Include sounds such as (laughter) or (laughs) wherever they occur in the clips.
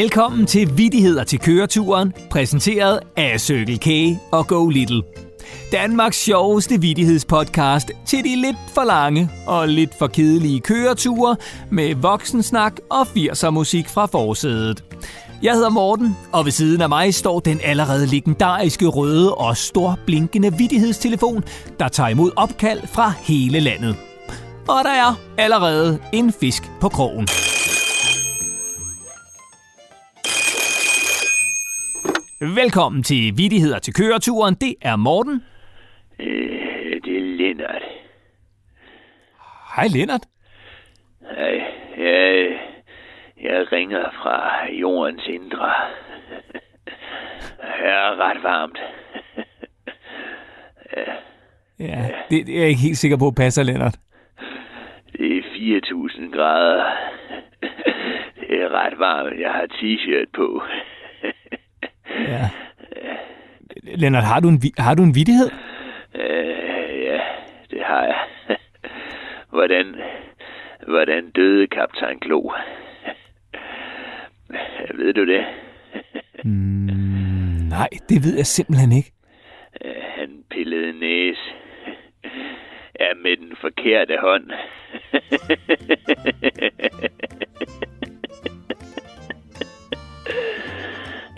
Velkommen til Vittigheder til køreturen, præsenteret af Circle K og Go Little. Danmarks sjoveste vittighedspodcast til de lidt for lange og lidt for kedelige køreture med voksensnak og 80'er musik fra forsædet. Jeg hedder Morten, og ved siden af mig står den allerede legendariske røde og stor blinkende vittighedstelefon, der tager imod opkald fra hele landet. Og der er allerede en fisk på krogen. Velkommen til Vittigheder til køreturen. Det er Morten. Øh, det er Lennart. Hej Lennart. Hej, jeg, jeg ringer fra jordens indre. Her er ret varmt. Ja, det, det er jeg ikke helt sikker på passer, Lennart. Det er 4.000 grader. Det er ret varmt. Jeg har t-shirt på. Ja. Lennart, har du en, har du en vittighed? Øh, ja, det har jeg. (laughs) Hvordan, hvordan døde kaptajn Klo? (laughs) Ved du det? (laughs) Mm, nej, det ved jeg simpelthen ikke. Øh, Han pillede næse. Ja, med den forkerte hånd.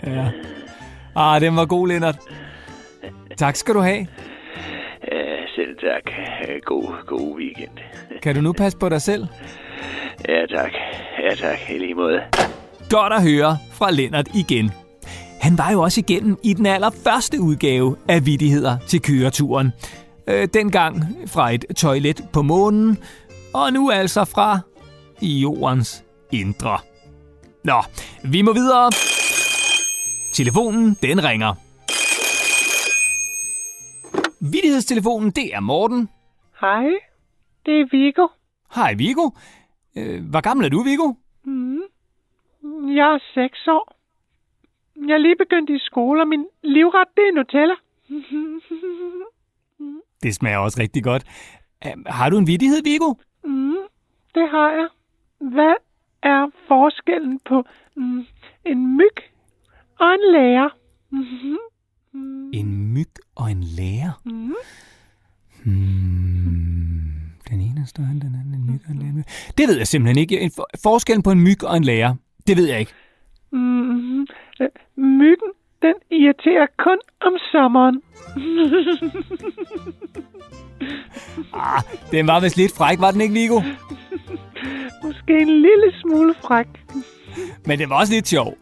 Ja. Ah, den var god, Lennart. Tak skal du have. Selv tak. God, god weekend. Kan du nu passe på dig selv? Ja, tak. Ja, tak. I lige måde. Godt at høre fra Lennart igen. Han var jo også igennem i den allerførste udgave af Vittigheder til køreturen. Øh, dengang fra et toilet på månen, og nu altså fra jordens indre. Nå, vi må videre. Telefonen, den ringer. Vittighedstelefonen, det er Morten. Hej, det er Viggo. Hej Viggo. Øh, hvor gammel er du, Viggo? Mm. Jeg er seks år. Jeg er lige begyndt i skole, og min livret, det er Nutella. (laughs) Det smager også rigtig godt. Har du en vittighed, Viggo? Mm, det har jeg. Hvad er forskellen på mm, en myg og en lærer? En myg og en lærer? Mm. Hmm. Den ene er større end den anden. En myg og en lærer. Det ved jeg simpelthen ikke. En for- forskellen på en myg og en lærer. Det ved jeg ikke. Mm. Øh, Myggen, den irriterer kun om sommeren. (laughs) Ah, den var vist lidt fræk, var den ikke, Viggo? Måske en lille smule fræk. Men det var også lidt sjov.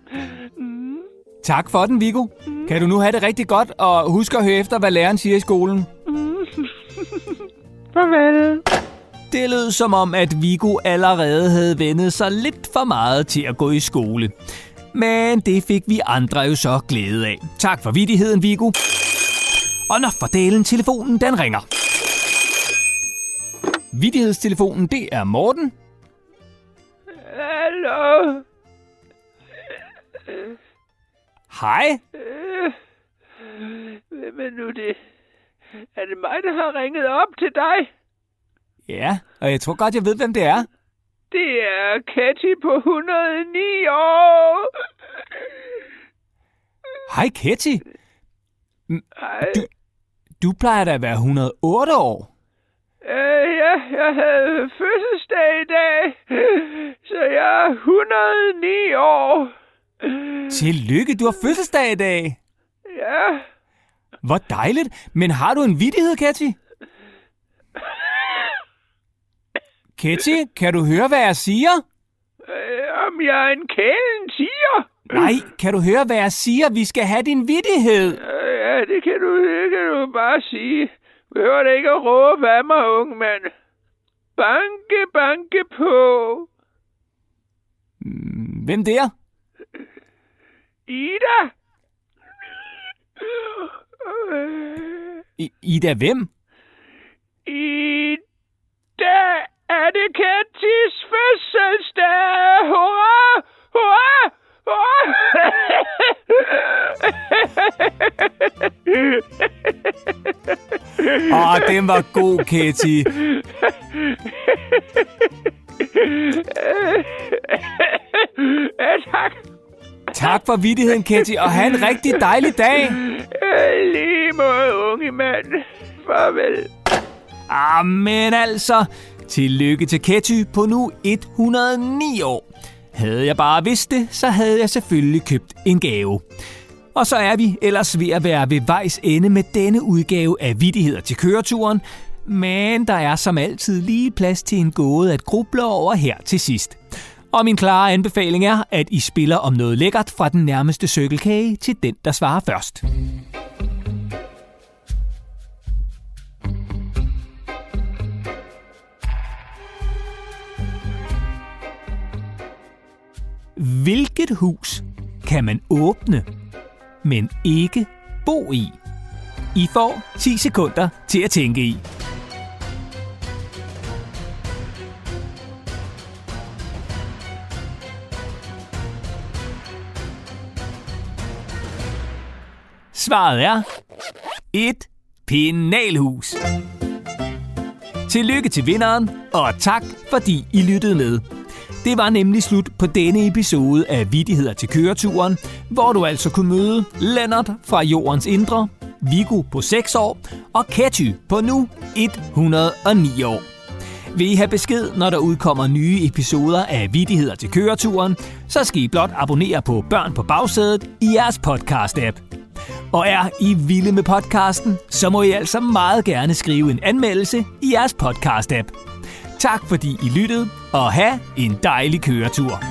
Mm. Tak for den, Viggo. Kan du nu have det rigtig godt, og husk at høre efter, hvad læreren siger i skolen. Mm. (laughs) Farvel. Det lød som om, at Viggo allerede havde vendet sig lidt for meget til at gå i skole. Men det fik vi andre jo så glæde af. Tak for vittigheden, Viggo. Og når fordelen telefonen, den ringer. Vittighedstelefonen, det er Morten. Hallo? Hej. Øh, Hvem er nu det? Er det mig, der har ringet op til dig? Ja, og jeg tror godt, jeg ved, hvem det er. Det er Katy på 109 år. Hej, Ketty. Hej. Du plejer da at være 108 år. Øh, ja, jeg havde fødselsdag i dag, så jeg er 109 år. Tillykke, du har fødselsdag i dag. Ja, Hvor dejligt. Men har du en vittighed, Ketty? Ketty, kan du høre, hvad jeg siger? øh, om jeg er en kælen tiger? Nej, kan du høre, hvad jeg siger? Vi skal have din vittighed. Øh, ja, det kan du, det kan du bare sige. Behøver det ikke at råbe af mig, unge mand. Banke, banke på. Mm, Hvem der? Ida? I, Ida hvem? I dag er det Kattys fødselsdag. Hurra! Hurra! Hurra! Åh, den var god, Ketty. (laughs) tak. For vidtigheden, Ketty, og have en rigtig dejlig dag. Lige måde, unge mand. Farvel. Amen altså. Tillykke til Ketty på nu 109 år. Havde jeg bare vidst det, så havde jeg selvfølgelig købt en gave. Og så er vi ellers ved at være ved vejs ende med denne udgave af Vittigheder til køreturen, men der er som altid lige plads til en gåde at gruble over her til sidst. Og min klare anbefaling er, at I spiller om noget lækkert fra den nærmeste cykelkage til den, der svarer først. Hvilket hus kan man åbne, men ikke bo i? I får 10 sekunder til at tænke i. Svaret er et penalhus. Tillykke til vinderen, og tak fordi I lyttede med. Det var nemlig slut på denne episode af Vittigheder til køreturen, hvor du altså kunne møde Lennart fra Jordens Indre, Vigo på 6 år og Ketty på nu 109 år. Vil I have besked, når der udkommer nye episoder af Vittigheder til køreturen, så skal I blot abonnere på Børn på bagsædet i jeres podcast-app. Og er I vilde med podcasten, så må I altså meget gerne skrive en anmeldelse i jeres podcast-app. Tak fordi I lyttede, og have en dejlig køretur.